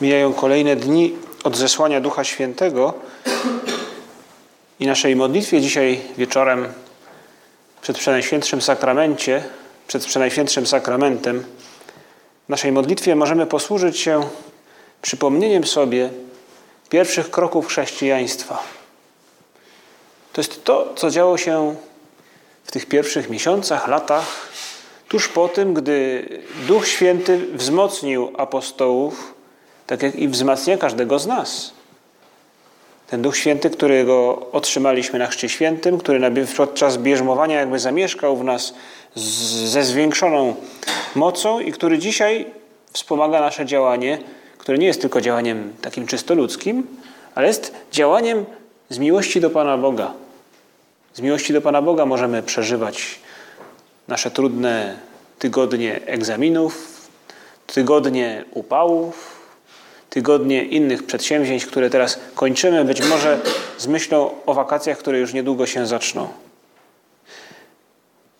Mijają kolejne dni od zesłania Ducha Świętego i naszej modlitwie dzisiaj wieczorem przed Przenajświętszym Sakramencie, przed Przenajświętszym Sakramentem, naszej modlitwie możemy posłużyć się przypomnieniem sobie pierwszych kroków chrześcijaństwa. To jest to, co działo się w tych pierwszych miesiącach, latach, tuż po tym, gdy Duch Święty wzmocnił apostołów tak jak i wzmacnia każdego z nas. Ten Duch Święty, którego otrzymaliśmy na Chrzcie Świętym, który podczas bierzmowania jakby zamieszkał w nas ze zwiększoną mocą i który dzisiaj wspomaga nasze działanie, które nie jest tylko działaniem takim czysto ludzkim, ale jest działaniem z miłości do Pana Boga. Z miłości do Pana Boga możemy przeżywać nasze trudne tygodnie egzaminów, tygodnie upałów, tygodnie innych przedsięwzięć, które teraz kończymy, być może z myślą o wakacjach, które już niedługo się zaczną.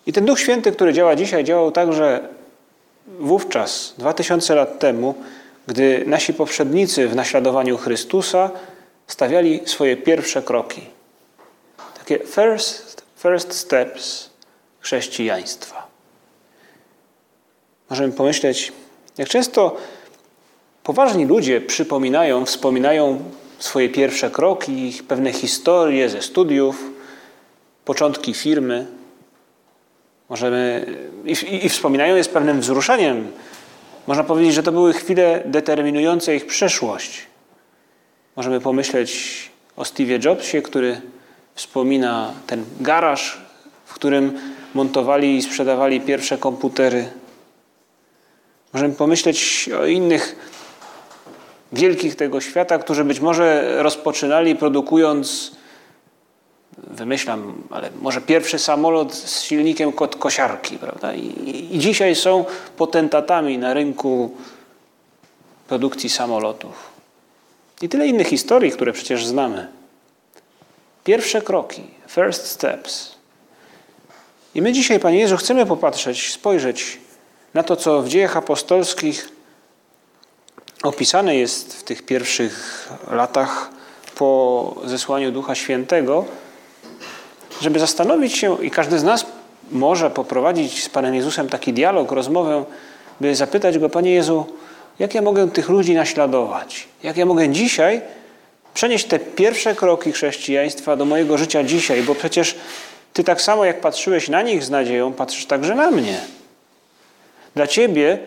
I ten Duch Święty, który działa dzisiaj, działał także wówczas, dwa tysiące lat temu, gdy nasi poprzednicy w naśladowaniu Chrystusa stawiali swoje pierwsze kroki. Takie first, first steps chrześcijaństwa. Możemy pomyśleć, jak często Poważni ludzie przypominają, wspominają swoje pierwsze kroki, pewne historie ze studiów, początki firmy. Możemy, i, i, i wspominają je z pewnym wzruszeniem. Można powiedzieć, że to były chwile determinujące ich przyszłość. Możemy pomyśleć o Steve Jobsie, który wspomina ten garaż, w którym montowali i sprzedawali pierwsze komputery. Możemy pomyśleć o innych wielkich tego świata, którzy być może rozpoczynali produkując, wymyślam, ale może pierwszy samolot z silnikiem kot kosiarki, prawda? I, I dzisiaj są potentatami na rynku produkcji samolotów. I tyle innych historii, które przecież znamy. Pierwsze kroki, first steps. I my dzisiaj, Panie Jezu, chcemy popatrzeć, spojrzeć na to, co w dziejach apostolskich opisane jest w tych pierwszych latach po zesłaniu Ducha Świętego, żeby zastanowić się, i każdy z nas może poprowadzić z Panem Jezusem taki dialog, rozmowę, by zapytać Go, Panie Jezu, jak ja mogę tych ludzi naśladować? Jak ja mogę dzisiaj przenieść te pierwsze kroki chrześcijaństwa do mojego życia dzisiaj? Bo przecież Ty tak samo jak patrzyłeś na nich z nadzieją, patrzysz także na mnie. Dla Ciebie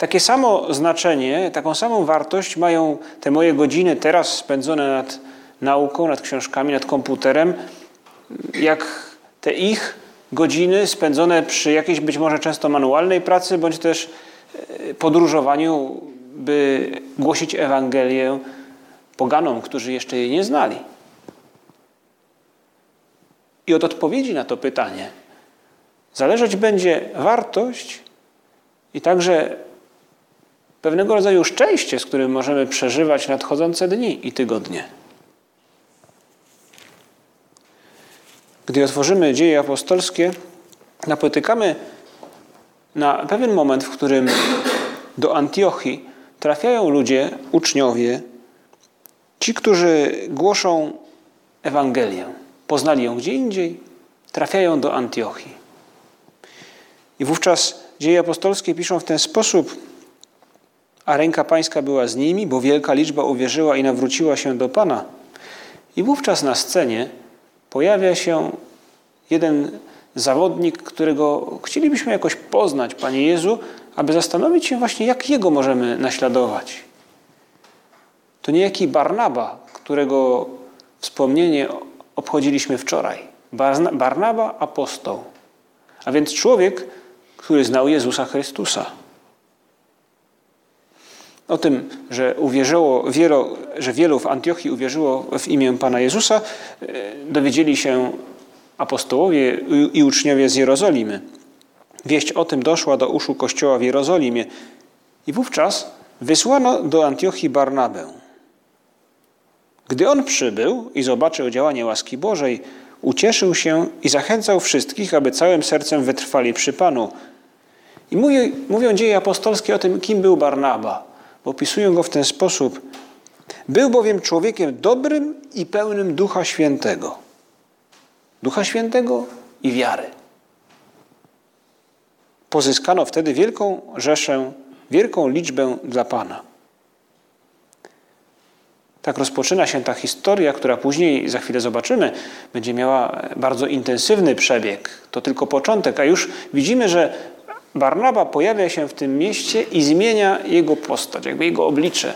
takie samo znaczenie, taką samą wartość mają te moje godziny teraz spędzone nad nauką, nad książkami, nad komputerem, jak te ich godziny spędzone przy jakiejś być może często manualnej pracy, bądź też e, podróżowaniu, by głosić Ewangelię poganom, którzy jeszcze jej nie znali. I od odpowiedzi na to pytanie zależeć będzie wartość i także pewnego rodzaju szczęście, z którym możemy przeżywać nadchodzące dni i tygodnie. Gdy otworzymy dzieje apostolskie, napotykamy na pewien moment, w którym do Antiochii trafiają ludzie, uczniowie, ci, którzy głoszą Ewangelię. Poznali ją gdzie indziej, trafiają do Antiochii. I wówczas dzieje apostolskie piszą w ten sposób, a ręka Pańska była z nimi, bo wielka liczba uwierzyła i nawróciła się do Pana. I wówczas na scenie pojawia się jeden zawodnik, którego chcielibyśmy jakoś poznać, Panie Jezu, aby zastanowić się właśnie, jak Jego możemy naśladować. To niejaki Barnaba, którego wspomnienie obchodziliśmy wczoraj. Barnaba apostoł, a więc człowiek, który znał Jezusa Chrystusa. O tym, że uwierzyło wielu, że wielu w Antiochii uwierzyło w imię Pana Jezusa, e, dowiedzieli się apostołowie i uczniowie z Jerozolimy. Wieść o tym doszła do uszu kościoła w Jerozolimie i wówczas wysłano do Antiochii Barnabę. Gdy on przybył i zobaczył działanie łaski Bożej, ucieszył się i zachęcał wszystkich, aby całym sercem wytrwali przy Panu. I mówi, mówią dzieje apostolskie o tym, kim był Barnaba, opisują go w ten sposób. Był bowiem człowiekiem dobrym i pełnym Ducha Świętego. Ducha Świętego i wiary. Pozyskano wtedy wielką rzeszę, wielką liczbę dla Pana. Tak rozpoczyna się ta historia, która później, za chwilę zobaczymy, będzie miała bardzo intensywny przebieg. To tylko początek, a już widzimy, że Barnaba pojawia się w tym mieście i zmienia jego postać, jakby jego oblicze.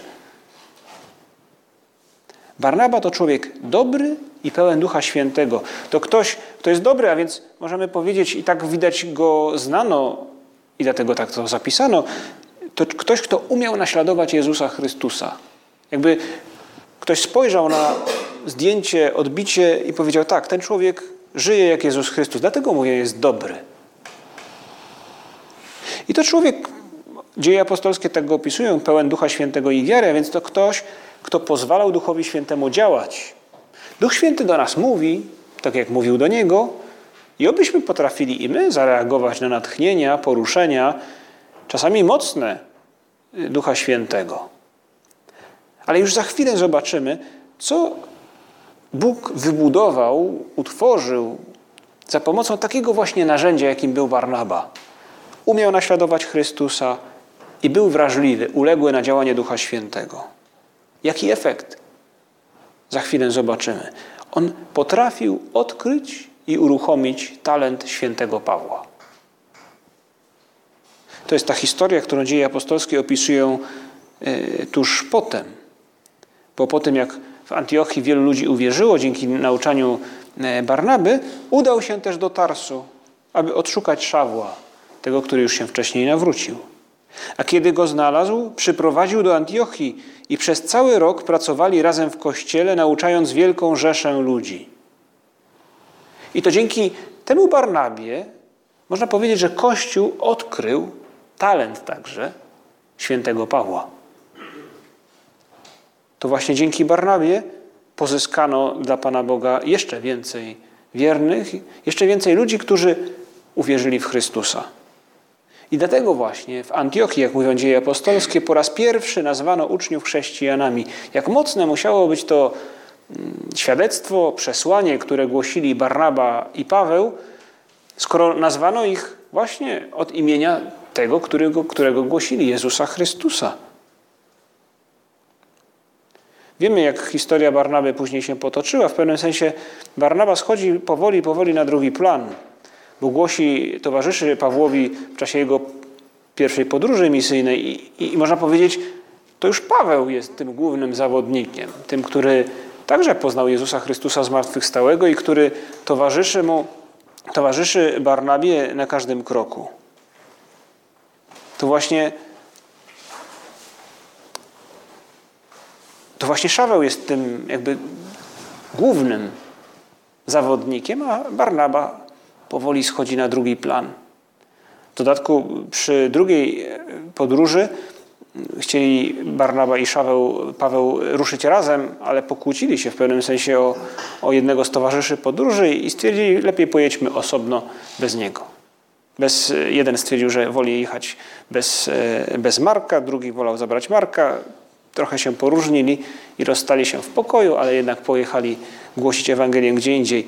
Barnaba to człowiek dobry i pełen Ducha Świętego. To ktoś, kto jest dobry, a więc możemy powiedzieć, i tak widać go znano, i dlatego tak to zapisano, to ktoś, kto umiał naśladować Jezusa Chrystusa. Jakby ktoś spojrzał na zdjęcie, odbicie i powiedział: Tak, ten człowiek żyje jak Jezus Chrystus, dlatego mówię, jest dobry. I to człowiek, dzieje apostolskie tak go opisują, pełen Ducha Świętego i wiary, więc to ktoś, kto pozwalał Duchowi Świętemu działać. Duch Święty do nas mówi, tak jak mówił do niego, i obyśmy potrafili i my zareagować na natchnienia, poruszenia, czasami mocne Ducha Świętego. Ale już za chwilę zobaczymy, co Bóg wybudował, utworzył za pomocą takiego właśnie narzędzia, jakim był Barnaba. Umiał naśladować Chrystusa i był wrażliwy, uległy na działanie Ducha Świętego. Jaki efekt? Za chwilę zobaczymy. On potrafił odkryć i uruchomić talent świętego Pawła. To jest ta historia, którą dzieje apostolskie opisują e, tuż potem. Bo po tym, jak w Antiochii wielu ludzi uwierzyło dzięki nauczaniu e, Barnaby, udał się też do Tarsu, aby odszukać Szawła, tego, który już się wcześniej nawrócił. A kiedy go znalazł, przyprowadził do Antiochii i przez cały rok pracowali razem w kościele, nauczając wielką rzeszę ludzi. I to dzięki temu Barnabie można powiedzieć, że Kościół odkrył talent także świętego Pawła. To właśnie dzięki Barnabie pozyskano dla Pana Boga jeszcze więcej wiernych, jeszcze więcej ludzi, którzy uwierzyli w Chrystusa. I dlatego właśnie w Antiochii, jak mówią dzieje apostolskie, po raz pierwszy nazwano uczniów chrześcijanami. Jak mocne musiało być to mm, świadectwo, przesłanie, które głosili Barnaba i Paweł, skoro nazwano ich właśnie od imienia tego, którego, którego głosili, Jezusa Chrystusa. Wiemy, jak historia Barnaby później się potoczyła. W pewnym sensie Barnaba schodzi powoli, powoli na drugi plan bo głosi towarzyszy Pawłowi w czasie jego pierwszej podróży misyjnej i, i, można powiedzieć, to już Paweł jest tym głównym zawodnikiem, tym, który także poznał Jezusa Chrystusa zmartwychwstałego i który towarzyszy mu, towarzyszy Barnabie na każdym kroku. To właśnie to właśnie Szaweł jest tym jakby głównym zawodnikiem, a Barnaba powoli schodzi na drugi plan. W dodatku przy drugiej podróży chcieli Barnaba i Szaweł, Paweł ruszyć razem, ale pokłócili się w pewnym sensie o, o jednego z towarzyszy podróży i stwierdzili, lepiej pojedźmy osobno bez niego. Bez, jeden stwierdził, że woli jechać bez, bez Marka, drugi wolał zabrać Marka. Trochę się poróżnili i rozstali się w pokoju, ale jednak pojechali głosić Ewangelię gdzie indziej.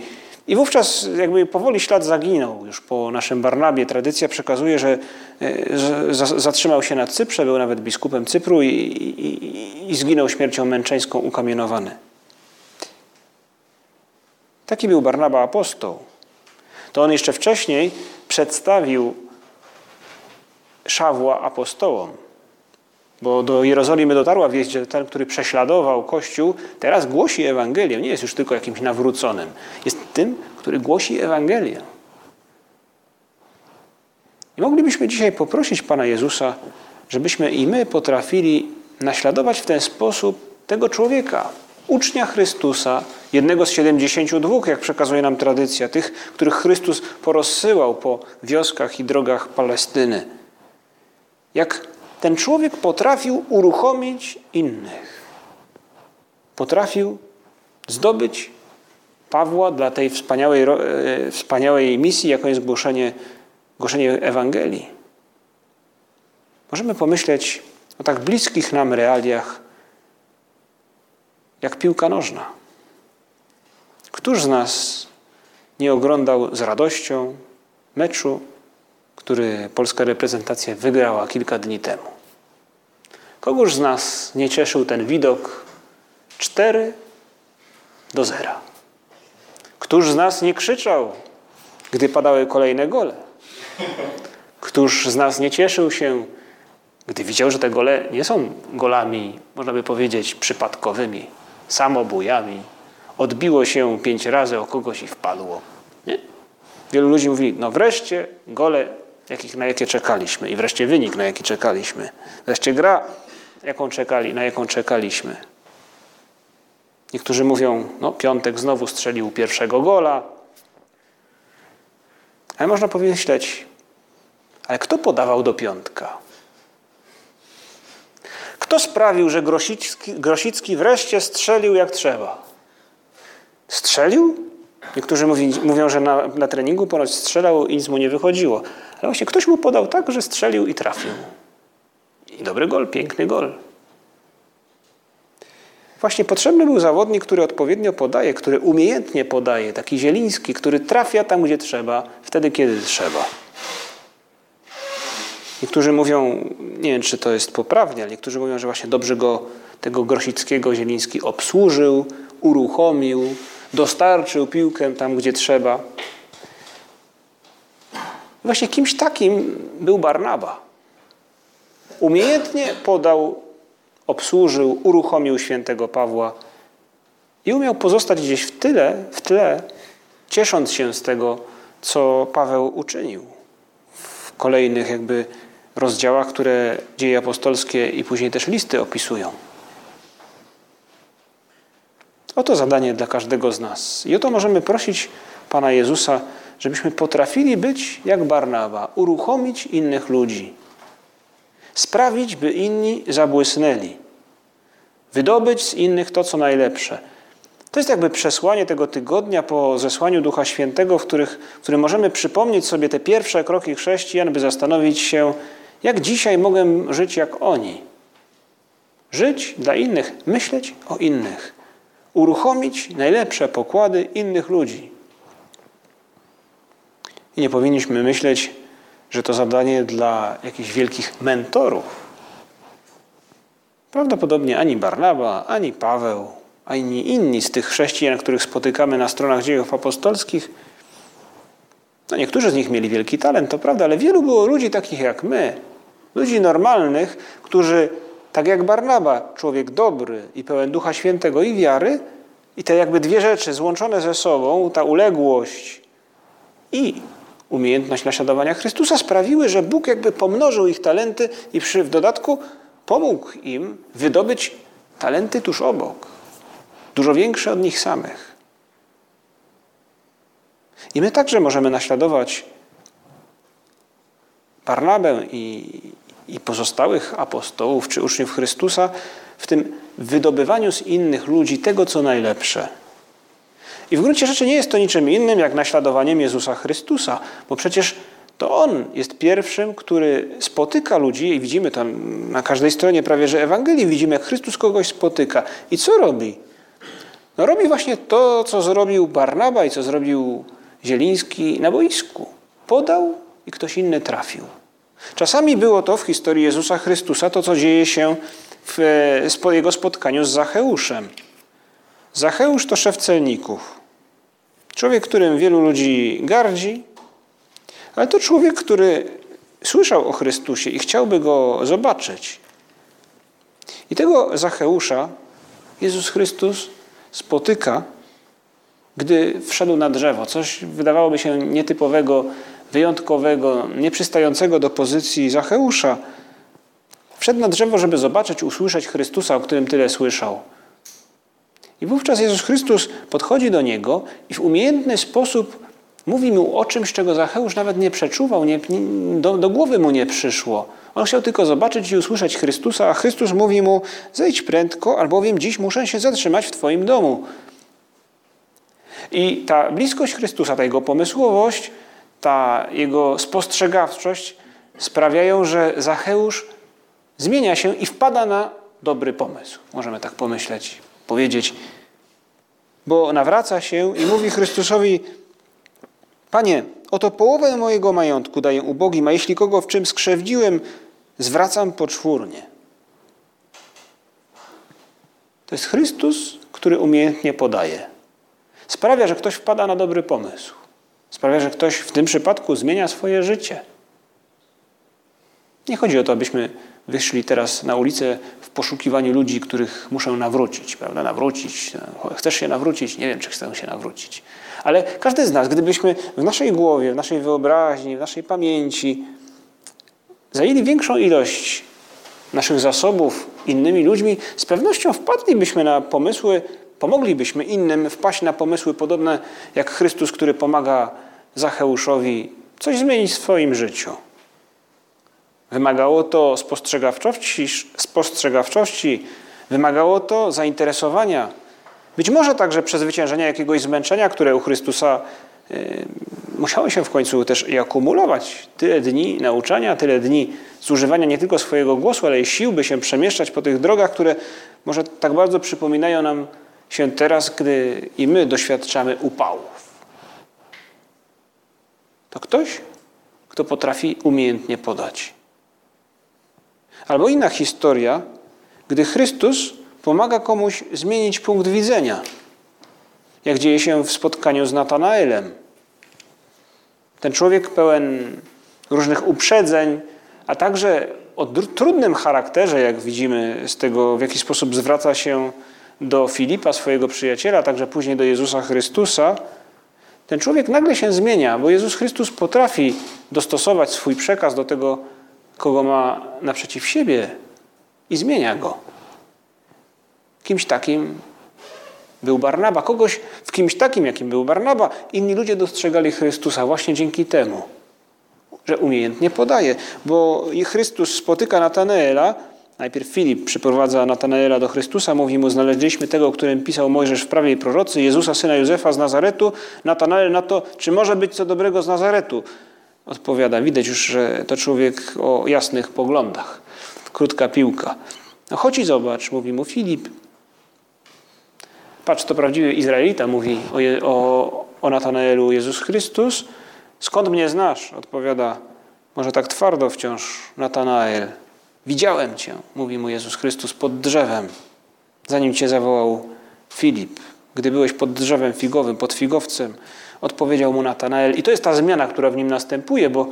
I wówczas jakby powoli ślad zaginął. Już po naszym Barnabie tradycja przekazuje, że e, zatrzymał się na Cyprze, był nawet biskupem Cypru i, i, i zginął śmiercią męczeńską ukamienowany. Taki był Barnaba apostoł. To on jeszcze wcześniej przedstawił Szawła apostołom. Bo do Jerozolimy dotarła wieść, że ten, który prześladował Kościół, teraz głosi Ewangelię. Nie jest już tylko jakimś nawróconym. Jest tym, który głosi Ewangelię. I moglibyśmy dzisiaj poprosić Pana Jezusa, żebyśmy i my potrafili naśladować w ten sposób tego człowieka, ucznia Chrystusa, jednego z 72, jak przekazuje nam tradycja, tych, których Chrystus porozsyłał po wioskach i drogach Palestyny. Jak ten człowiek potrafił uruchomić innych. Potrafił zdobyć Pawła dla tej wspaniałej, e, wspaniałej misji, jaką jest głoszenie, głoszenie Ewangelii. Możemy pomyśleć o tak bliskich nam realiach, jak piłka nożna. Któż z nas nie oglądał z radością meczu, który polska reprezentacja wygrała kilka dni temu? Kogoż z nas nie cieszył ten widok 4 do 0? Któż z nas nie krzyczał, gdy padały kolejne gole? Któż z nas nie cieszył się, gdy widział, że te gole nie są golami, można by powiedzieć, przypadkowymi, samobójami? Odbiło się pięć razy o kogoś i wpadło. Nie? Wielu ludzi mówi, no wreszcie gole, jakich, na jakie czekaliśmy i wreszcie wynik, na jaki czekaliśmy. Wreszcie gra, jaką czekali, na jaką czekaliśmy. Niektórzy mówią, no piątek znowu strzelił pierwszego gola. Ale można pomyśleć, ale kto podawał do piątka? Kto sprawił, że Grosicki, Grosicki wreszcie strzelił jak trzeba? Strzelił? Niektórzy mówi, mówią, że na, na treningu ponoć strzelał i nic mu nie wychodziło. Ale właśnie ktoś mu podał tak, że strzelił i trafił. I dobry gol, piękny gol. Właśnie potrzebny był zawodnik, który odpowiednio podaje, który umiejętnie podaje, taki zieliński, który trafia tam, gdzie trzeba, wtedy, kiedy trzeba. Niektórzy mówią, nie wiem, czy to jest poprawnie, ale niektórzy mówią, że właśnie dobrze go, tego Grosickiego Zieliński obsłużył, uruchomił, dostarczył piłkę tam, gdzie trzeba. Właśnie kimś takim był Barnaba. Umiejętnie podał obsłużył, uruchomił świętego Pawła i umiał pozostać gdzieś w tyle, w tle, ciesząc się z tego, co Paweł uczynił w kolejnych jakby rozdziałach, które dzieje apostolskie i później też listy opisują. Oto zadanie dla każdego z nas. I o to możemy prosić Pana Jezusa, żebyśmy potrafili być jak Barnaba, uruchomić innych ludzi sprawić, by inni zabłysnęli, wydobyć z innych to, co najlepsze. To jest jakby przesłanie tego tygodnia po zesłaniu Ducha Świętego, w, których, w którym możemy przypomnieć sobie te pierwsze kroki chrześcijan, by zastanowić się, jak dzisiaj mogę żyć jak oni. Żyć dla innych, myśleć o innych, uruchomić najlepsze pokłady innych ludzi. I nie powinniśmy myśleć, że to zadanie dla jakichś wielkich mentorów. Prawdopodobnie ani Barnaba, ani Paweł, ani inni z tych chrześcijan, których spotykamy na stronach dziejów apostolskich, no niektórzy z nich mieli wielki talent, to prawda, ale wielu było ludzi takich jak my, ludzi normalnych, którzy, tak jak Barnaba, człowiek dobry i pełen Ducha Świętego i wiary, i te jakby dwie rzeczy złączone ze sobą, ta uległość i umiejętność naśladowania Chrystusa sprawiły, że Bóg jakby pomnożył ich talenty i przy, w dodatku pomógł im wydobyć talenty tuż obok, dużo większe od nich samych. I my także możemy naśladować Barnabę i, i pozostałych apostołów czy uczniów Chrystusa w tym wydobywaniu z innych ludzi tego, co najlepsze – i w gruncie rzeczy nie jest to niczym innym jak naśladowaniem Jezusa Chrystusa, bo przecież to On jest pierwszym, który spotyka ludzi i widzimy to na każdej stronie prawie, że Ewangelii widzimy, jak Chrystus kogoś spotyka. I co robi? No robi właśnie to, co zrobił Barnaba i co zrobił Zieliński na boisku. Podał i ktoś inny trafił. Czasami było to w historii Jezusa Chrystusa to, co dzieje się w jego spotkaniu z Zacheuszem. Zacheusz to szef celników. Człowiek, którym wielu ludzi gardzi, ale to człowiek, który słyszał o Chrystusie i chciałby go zobaczyć. I tego Zacheusza Jezus Chrystus spotyka, gdy wszedł na drzewo. Coś wydawałoby się nietypowego, wyjątkowego, nieprzystającego do pozycji Zacheusza. Wszedł na drzewo, żeby zobaczyć, usłyszeć Chrystusa, o którym tyle słyszał. I wówczas Jezus Chrystus podchodzi do niego i w umiejętny sposób mówi mu o czymś, czego Zacheusz nawet nie przeczuwał, nie, do, do głowy mu nie przyszło. On chciał tylko zobaczyć i usłyszeć Chrystusa, a Chrystus mówi mu: Zejdź prędko, albowiem dziś muszę się zatrzymać w Twoim domu. I ta bliskość Chrystusa, ta jego pomysłowość, ta jego spostrzegawczość sprawiają, że Zacheusz zmienia się i wpada na dobry pomysł. Możemy tak pomyśleć, powiedzieć. Bo nawraca się i mówi Chrystusowi: Panie, oto połowę mojego majątku daję ubogim, a jeśli kogo w czym skrzewdziłem, zwracam poczwórnie. To jest Chrystus, który umiejętnie podaje. Sprawia, że ktoś wpada na dobry pomysł. Sprawia, że ktoś w tym przypadku zmienia swoje życie. Nie chodzi o to, abyśmy wyszli teraz na ulicę w poszukiwaniu ludzi, których muszę nawrócić, prawda? Nawrócić. Chcesz się nawrócić? Nie wiem, czy chcę się nawrócić. Ale każdy z nas, gdybyśmy w naszej głowie, w naszej wyobraźni, w naszej pamięci zajęli większą ilość naszych zasobów innymi ludźmi, z pewnością wpadlibyśmy na pomysły, pomoglibyśmy innym wpaść na pomysły podobne jak Chrystus, który pomaga Zacheuszowi coś zmienić w swoim życiu. Wymagało to spostrzegawczości, spostrzegawczości wymagało to zainteresowania. Być może także przezwyciężenia jakiegoś zmęczenia, które u Chrystusa y, musiało się w końcu też i akumulować. Tyle dni nauczania, tyle dni zużywania nie tylko swojego głosu, ale i sił, by się przemieszczać po tych drogach, które może tak bardzo przypominają nam się teraz, gdy i my doświadczamy upałów. To ktoś, kto potrafi umiejętnie podać. Albo inna historia, gdy Chrystus pomaga komuś zmienić punkt widzenia, jak dzieje się w spotkaniu z Natanaelem. Ten człowiek pełen różnych uprzedzeń, a także o trudnym charakterze, jak widzimy z tego, w jaki sposób zwraca się do Filipa, swojego przyjaciela, a także później do Jezusa Chrystusa, ten człowiek nagle się zmienia, bo Jezus Chrystus potrafi dostosować swój przekaz do tego, kogo ma naprzeciw siebie i zmienia go. Kimś takim był Barnaba. Kogoś w kimś takim, jakim był Barnaba, inni ludzie dostrzegali Chrystusa właśnie dzięki temu, że umiejętnie podaje. Bo Chrystus spotyka Natanaela, najpierw Filip przyprowadza Natanaela do Chrystusa, mówi mu, znaleźliśmy tego, o którym pisał Mojżesz w prawie i prorocy, Jezusa, syna Józefa z Nazaretu. Natanael na to, czy może być co dobrego z Nazaretu? Odpowiada, widać już, że to człowiek o jasnych poglądach. Krótka piłka. No chodź i zobacz, mówi mu Filip. Patrz, to prawdziwy Izraelita, mówi o, o, o Natanaelu Jezus Chrystus. Skąd mnie znasz? Odpowiada, może tak twardo wciąż Natanael. Widziałem Cię, mówi mu Jezus Chrystus, pod drzewem, zanim Cię zawołał Filip. Gdy byłeś pod drzewem figowym, pod figowcem, odpowiedział mu Natanael. I to jest ta zmiana, która w nim następuje, bo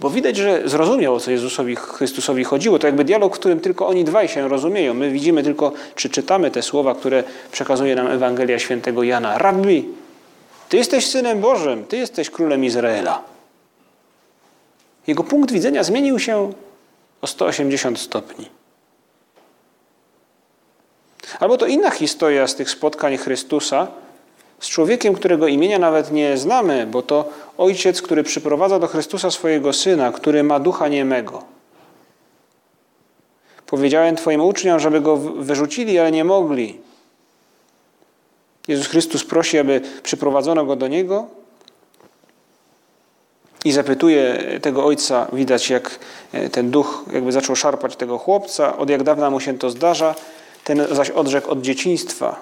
bo widać, że zrozumiał, o co Jezusowi Chrystusowi chodziło. To jakby dialog, w którym tylko oni dwaj się rozumieją. My widzimy tylko, czy czytamy te słowa, które przekazuje nam Ewangelia świętego Jana. Rabbi, Ty jesteś Synem Bożym, Ty jesteś Królem Izraela. Jego punkt widzenia zmienił się o 180 stopni. Albo to inna historia z tych spotkań Chrystusa, z człowiekiem, którego imienia nawet nie znamy, bo to ojciec, który przyprowadza do Chrystusa swojego syna, który ma ducha niemego. Powiedziałem Twoim uczniom, żeby go wyrzucili, ale nie mogli. Jezus Chrystus prosi, aby przyprowadzono go do niego i zapytuje tego ojca, widać jak e, ten duch jakby zaczął szarpać tego chłopca, od jak dawna mu się to zdarza, ten zaś odrzekł od dzieciństwa.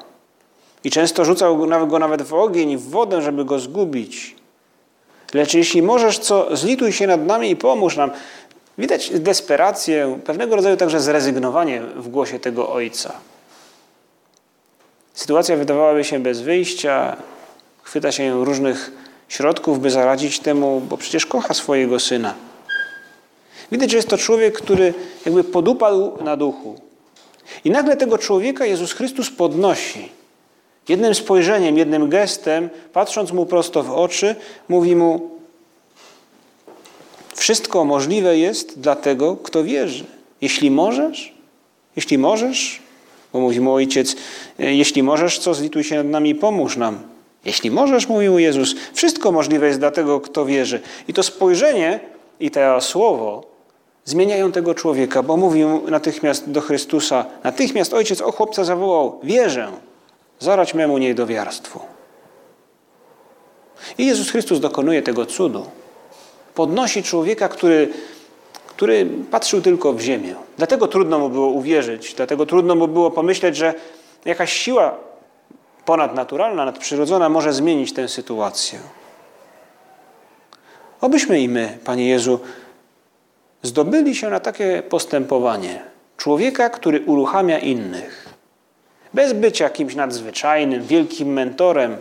I często rzucał go nawet w ogień, w wodę, żeby go zgubić. Lecz jeśli możesz, co zlituj się nad nami i pomóż nam. Widać desperację, pewnego rodzaju także zrezygnowanie w głosie tego ojca. Sytuacja wydawałaby się bez wyjścia, chwyta się różnych środków, by zaradzić temu, bo przecież kocha swojego syna. Widać, że jest to człowiek, który jakby podupadł na duchu. I nagle tego człowieka Jezus Chrystus podnosi. Jednym spojrzeniem, jednym gestem, patrząc mu prosto w oczy, mówi mu: Wszystko możliwe jest dla tego, kto wierzy. Jeśli możesz, jeśli możesz, bo mówi mu ojciec, e, jeśli możesz, co zlituj się nad nami pomóż nam. Jeśli możesz, mówił Jezus, wszystko możliwe jest dla tego, kto wierzy. I to spojrzenie i to słowo zmieniają tego człowieka, bo mówił natychmiast do Chrystusa, natychmiast ojciec o chłopca zawołał, wierzę, zarać memu niedowiarstwu. I Jezus Chrystus dokonuje tego cudu. Podnosi człowieka, który, który patrzył tylko w ziemię. Dlatego trudno mu było uwierzyć, dlatego trudno mu było pomyśleć, że jakaś siła ponadnaturalna, nadprzyrodzona może zmienić tę sytuację. Obyśmy i my, Panie Jezu, zdobyli się na takie postępowanie człowieka, który uruchamia innych. Bez bycia kimś nadzwyczajnym, wielkim mentorem,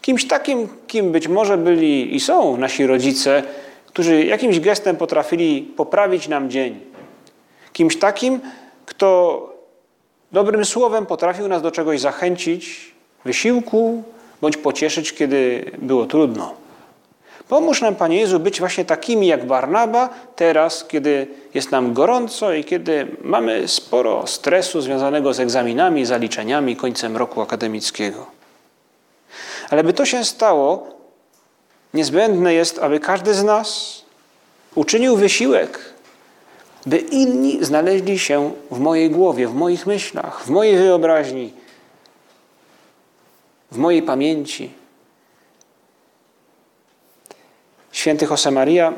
kimś takim, kim być może byli i są nasi rodzice, którzy jakimś gestem potrafili poprawić nam dzień. Kimś takim, kto dobrym słowem potrafił nas do czegoś zachęcić, wysiłku, bądź pocieszyć, kiedy było trudno. Pomóż nam, Panie Jezu, być właśnie takimi jak Barnaba teraz, kiedy jest nam gorąco i kiedy mamy sporo stresu związanego z egzaminami, zaliczeniami, końcem roku akademickiego. Ale by to się stało, niezbędne jest, aby każdy z nas uczynił wysiłek, by inni znaleźli się w mojej głowie, w moich myślach, w mojej wyobraźni, w mojej pamięci. Święty Josemaria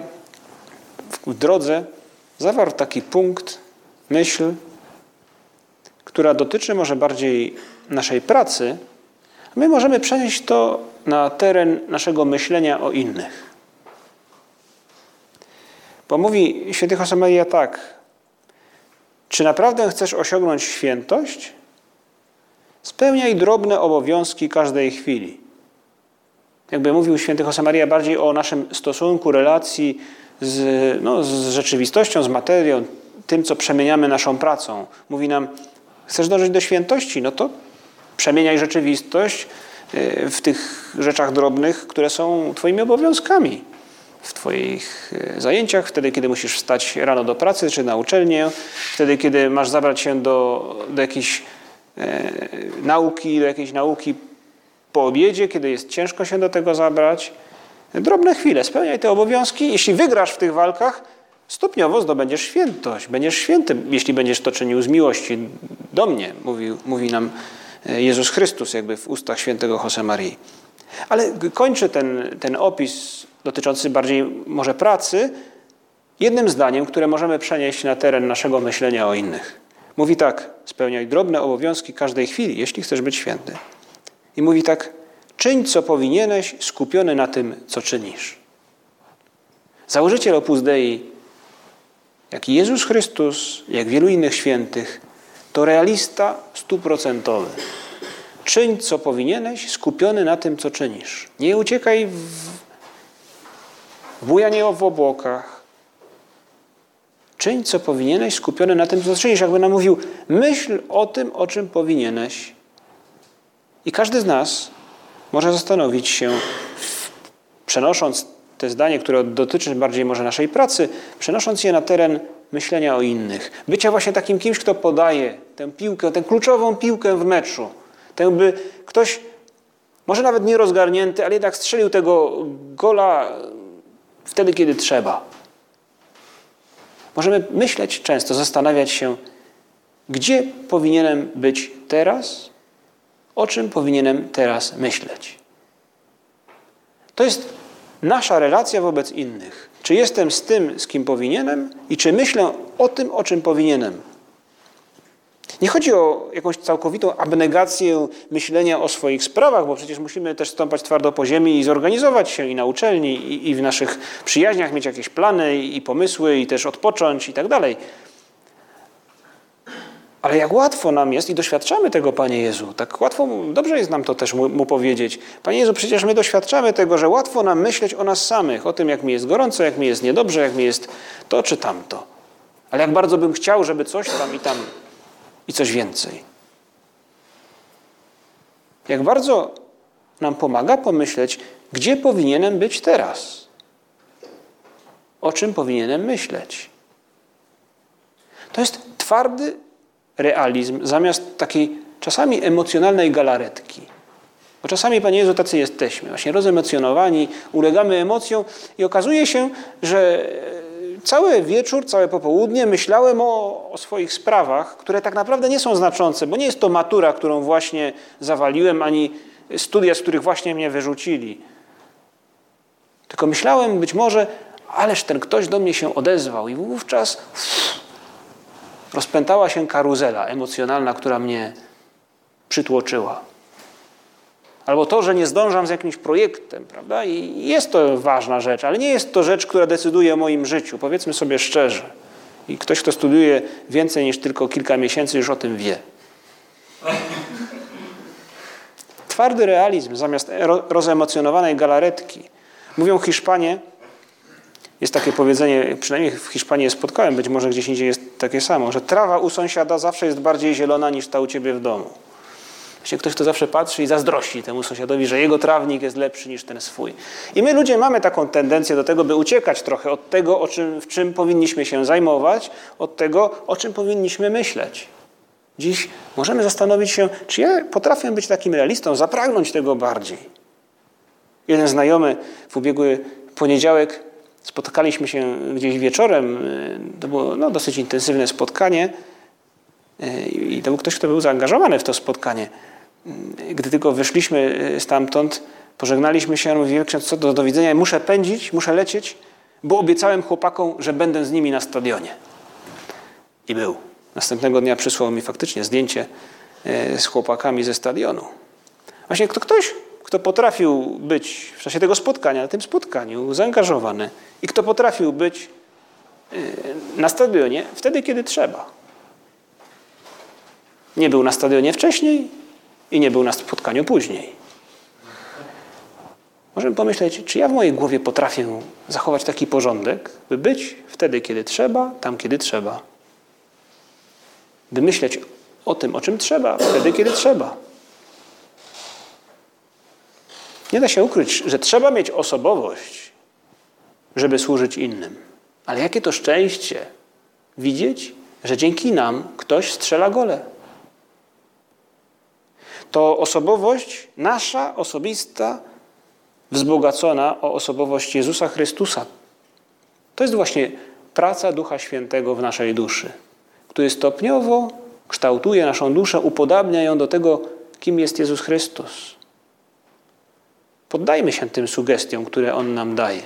w drodze zawarł taki punkt, myśl, która dotyczy może bardziej naszej pracy, my możemy przenieść to na teren naszego myślenia o innych. Bo mówi święty Josemaria tak, czy naprawdę chcesz osiągnąć świętość? Spełniaj drobne obowiązki każdej chwili. Jakby mówił święty Josemaria bardziej o naszym stosunku, relacji z, no, z rzeczywistością, z materią, tym, co przemieniamy naszą pracą. Mówi nam, chcesz dążyć do świętości? No to przemieniaj rzeczywistość e, w tych rzeczach drobnych, które są Twoimi obowiązkami. W Twoich e, zajęciach, wtedy, kiedy musisz wstać rano do pracy czy na uczelnię, wtedy, kiedy masz zabrać się do, do jakiejś e, nauki, do jakiejś nauki po obiedzie, kiedy jest ciężko się do tego zabrać. Drobne chwile, spełniaj te obowiązki. Jeśli wygrasz w tych walkach, stopniowo zdobędziesz świętość. Będziesz świętym, jeśli będziesz to czynił z miłości do mnie, mówi, mówi nam e, Jezus Chrystus, jakby w ustach świętego Josemarii. Ale kończy ten, ten opis dotyczący bardziej może pracy jednym zdaniem, które możemy przenieść na teren naszego myślenia o innych. Mówi tak: spełniaj drobne obowiązki każdej chwili, jeśli chcesz być święty. I mówi tak: czyń co powinieneś, skupiony na tym, co czynisz. Założyciel Opus Dei, jak Jezus Chrystus, jak wielu innych świętych, to realista stuprocentowy. Czyń, co powinieneś, skupiony na tym, co czynisz. Nie uciekaj w, bujanie w obłokach. Czyń, co powinieneś, skupiony na tym, co czynisz. Jakby nam mówił, myśl o tym, o czym powinieneś. I każdy z nas może zastanowić się, przenosząc te zdanie, które dotyczy bardziej może naszej pracy, przenosząc je na teren myślenia o innych. Bycia właśnie takim kimś, kto podaje tę piłkę, tę kluczową piłkę w meczu. Tę, by ktoś, może nawet nie rozgarnięty, ale jednak strzelił tego gola wtedy, kiedy trzeba. Możemy myśleć często, zastanawiać się, gdzie powinienem być teraz, o czym powinienem teraz myśleć. To jest nasza relacja wobec innych. Czy jestem z tym, z kim powinienem i czy myślę o tym, o czym powinienem. Nie chodzi o jakąś całkowitą abnegację myślenia o swoich sprawach, bo przecież musimy też stąpać twardo po ziemi i zorganizować się i na uczelni, i, i w naszych przyjaźniach mieć jakieś plany i pomysły, i też odpocząć i tak dalej. Ale jak łatwo nam jest i doświadczamy tego, Panie Jezu, tak łatwo, dobrze jest nam to też mu, mu, powiedzieć. Panie Jezu, przecież my doświadczamy tego, że łatwo nam myśleć o nas samych, o tym, jak mi jest gorąco, jak mi jest niedobrze, jak mi jest to czy tamto. Ale jak bardzo bym chciał, żeby coś tam i tam i coś więcej. Jak bardzo nam pomaga pomyśleć, gdzie powinienem być teraz. O czym powinienem myśleć. To jest twardy realizm zamiast takiej czasami emocjonalnej galaretki. Bo czasami, Panie Jezu, tacy jesteśmy, właśnie rozemocjonowani, ulegamy emocjom i okazuje się, że cały wieczór, całe popołudnie myślałem o, o, swoich sprawach, które tak naprawdę nie są znaczące, bo nie jest to matura, którą właśnie zawaliłem, ani studia, z których właśnie mnie wyrzucili. Tylko myślałem być może, ależ ten ktoś do mnie się odezwał i wówczas rozpętała się karuzela emocjonalna, która mnie przytłoczyła. Albo to, że nie zdążam z jakimś projektem, prawda? I jest to ważna rzecz, ale nie jest to rzecz, która decyduje o moim życiu. Powiedzmy sobie szczerze. I ktoś, kto studiuje więcej niż tylko kilka miesięcy, już o tym wie. Twardy realizm zamiast rozemocjonowanej galaretki. Mówią Hiszpanie, jest takie powiedzenie, przynajmniej w Hiszpanii je spotkałem, być może gdzieś indziej jest takie samo, że trawa u sąsiada zawsze jest bardziej zielona niż ta u ciebie w domu. Właśnie ktoś, kto zawsze patrzy i zazdrości temu sąsiadowi, że jego trawnik jest lepszy niż ten swój. I my ludzie mamy taką tendencję do tego, by uciekać trochę od tego, o czym, w czym powinniśmy się zajmować, od tego, o czym powinniśmy myśleć. Dziś możemy zastanowić się, czy ja potrafię być takim realistą, zapragnąć tego bardziej. Jeden znajomy w ubiegły poniedziałek spotkaliśmy się gdzieś wieczorem. To było no, dosyć intensywne spotkanie. I to był ktoś, kto był zaangażowany w to spotkanie. Gdy tylko wyszliśmy stamtąd, pożegnaliśmy się, mówi, ksiądz, co do, do widzenia, muszę pędzić, muszę lecieć, bo obiecałem chłopakom, że będę z nimi na stadionie. I był. Następnego dnia przysłał mi faktycznie zdjęcie z chłopakami ze stadionu. Właśnie kto, ktoś, kto potrafił być w czasie tego spotkania, na tym spotkaniu zaangażowany i kto potrafił być e, na stadionie wtedy, kiedy trzeba. Nie był na stadionie wcześniej, i nie był na spotkaniu później. Możemy pomyśleć, czy ja w mojej głowie potrafię zachować taki porządek, by być wtedy, kiedy trzeba, tam, kiedy trzeba. By myśleć o tym, o czym trzeba, wtedy, kiedy trzeba. Nie da się ukryć, że trzeba mieć osobowość, żeby służyć innym. Ale jakie to szczęście widzieć, że dzięki nam ktoś strzela gole to osobowość nasza, osobista, wzbogacona o osobowość Jezusa Chrystusa. To jest właśnie praca Ducha Świętego w naszej duszy, który stopniowo kształtuje naszą duszę, upodabnia ją do tego, kim jest Jezus Chrystus. Poddajmy się tym sugestiom, które On nam daje.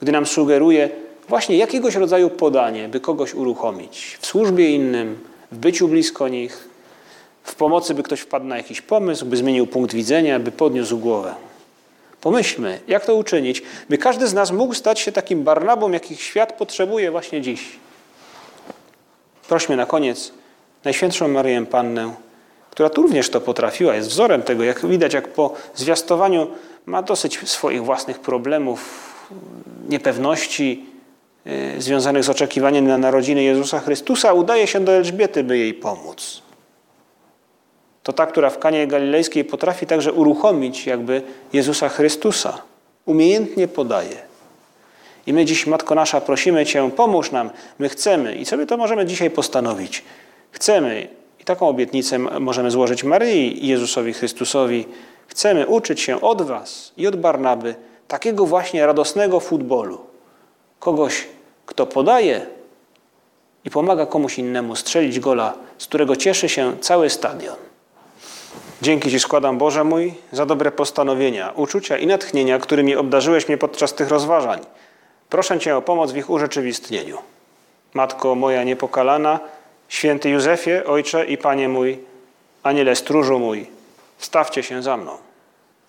Gdy nam sugeruje właśnie jakiegoś rodzaju podanie, by kogoś uruchomić w służbie innym, w byciu blisko nich, w pomocy, by ktoś wpadł na jakiś pomysł, by zmienił punkt widzenia, by podniósł głowę. Pomyślmy, jak to uczynić, by każdy z nas mógł stać się takim Barnabą, jakich świat potrzebuje właśnie dziś. Prośmy na koniec Najświętszą Maryję Pannę, która tu również to potrafiła, jest wzorem tego, jak widać, jak po zwiastowaniu ma dosyć swoich własnych problemów, niepewności yy, związanych z oczekiwaniem na narodziny Jezusa Chrystusa, udaje się do Elżbiety, by jej pomóc to ta, która w Kanie Galilejskiej potrafi także uruchomić jakby Jezusa Chrystusa. Umiejętnie podaje. I my dziś, Matko Nasza, prosimy Cię, pomóż nam. My chcemy i sobie to możemy dzisiaj postanowić. Chcemy, i taką obietnicę możemy złożyć Maryi i Jezusowi Chrystusowi, chcemy uczyć się od Was i od Barnaby takiego właśnie radosnego futbolu. Kogoś, kto podaje i pomaga komuś innemu strzelić gola, z którego cieszy się cały stadion. Dzięki Ci składam, Boże mój, za dobre postanowienia, uczucia i natchnienia, którymi obdarzyłeś mnie podczas tych rozważań. Proszę Cię o pomoc w ich urzeczywistnieniu. Matko moja niepokalana, święty Józefie, Ojcze i Panie mój, Aniele stróżu mój, stawcie się za mną.